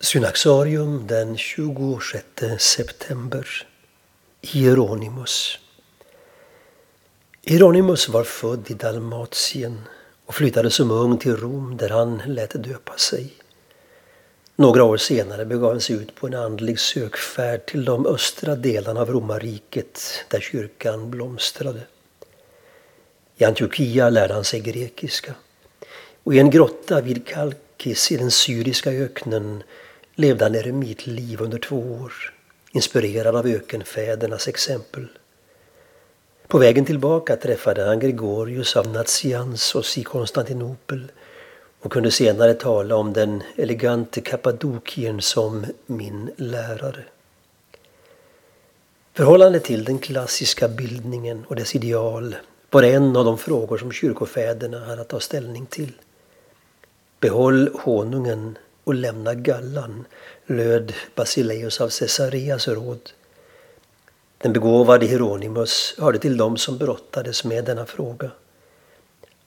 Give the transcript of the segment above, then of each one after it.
Synaxarium den 26 september. Hieronymus. Hieronymus var född i Dalmatien och flyttade som ung till Rom där han lät döpa sig. Några år senare begav han sig ut på en andlig sökfärd till de östra delarna av romarriket där kyrkan blomstrade. I Antiochia lärde han sig grekiska och i en grotta vid Kalkis i den syriska öknen levde han eremitliv under två år, inspirerad av ökenfädernas exempel. På vägen tillbaka träffade han Gregorius av Nazianzos i Konstantinopel och kunde senare tala om den elegante kappadokien som min lärare. Förhållandet till den klassiska bildningen och dess ideal var en av de frågor som kyrkofäderna hade att ta ställning till. Behåll honungen och lämna gallan, löd Basileus av Caesareas råd. Den begåvade Hieronymus hörde till dem som brottades med denna fråga.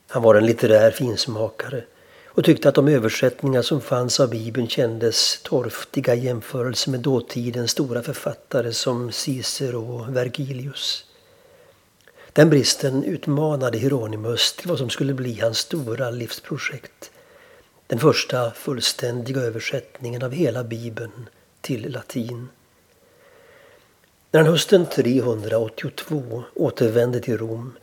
Han var en litterär finsmakare och tyckte att de översättningar som fanns av Bibeln kändes torftiga i jämförelse med dåtidens stora författare som Cicero och Vergilius. Den bristen utmanade Hieronymus till vad som skulle bli hans stora livsprojekt. Den första fullständiga översättningen av hela Bibeln till latin. När han hösten 382 återvände till Rom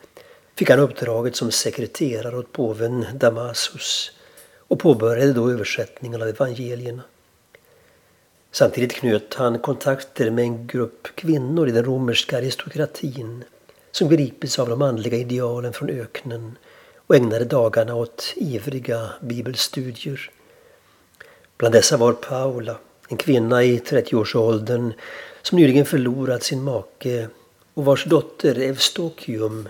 fick han uppdraget som sekreterare åt påven Damasus och påbörjade då översättningen av evangelierna. Samtidigt knöt han kontakter med en grupp kvinnor i den romerska aristokratin som gripits av de andliga idealen från öknen och ägnade dagarna åt ivriga bibelstudier. Bland dessa var Paula, en kvinna i 30-årsåldern som nyligen förlorat sin make och vars dotter Evstokium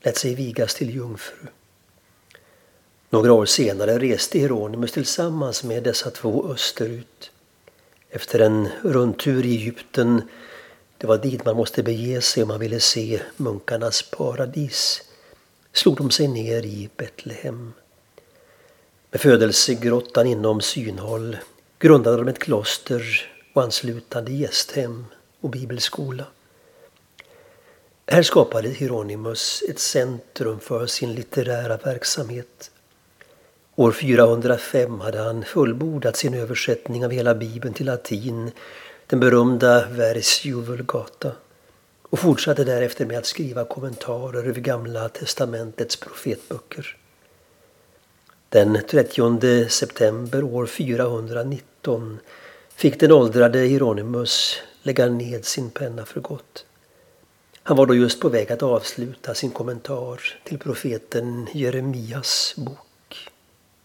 lät sig vigas till jungfru. Några år senare reste Hieronymus tillsammans med dessa två österut. Efter en rundtur i Egypten, det var dit man måste bege sig om man ville se munkarnas paradis, slog de sig ner i Betlehem. Med födelsegrottan inom synhåll grundade de ett kloster och anslutande gästhem och bibelskola. Här skapade Hieronymus ett centrum för sin litterära verksamhet. År 405 hade han fullbordat sin översättning av hela bibeln till latin, den berömda Versio Vulgata och fortsatte därefter med att skriva kommentarer över Gamla testamentets profetböcker. Den 30 september år 419 fick den åldrade Hieronymus lägga ned sin penna för gott. Han var då just på väg att avsluta sin kommentar till profeten Jeremias bok.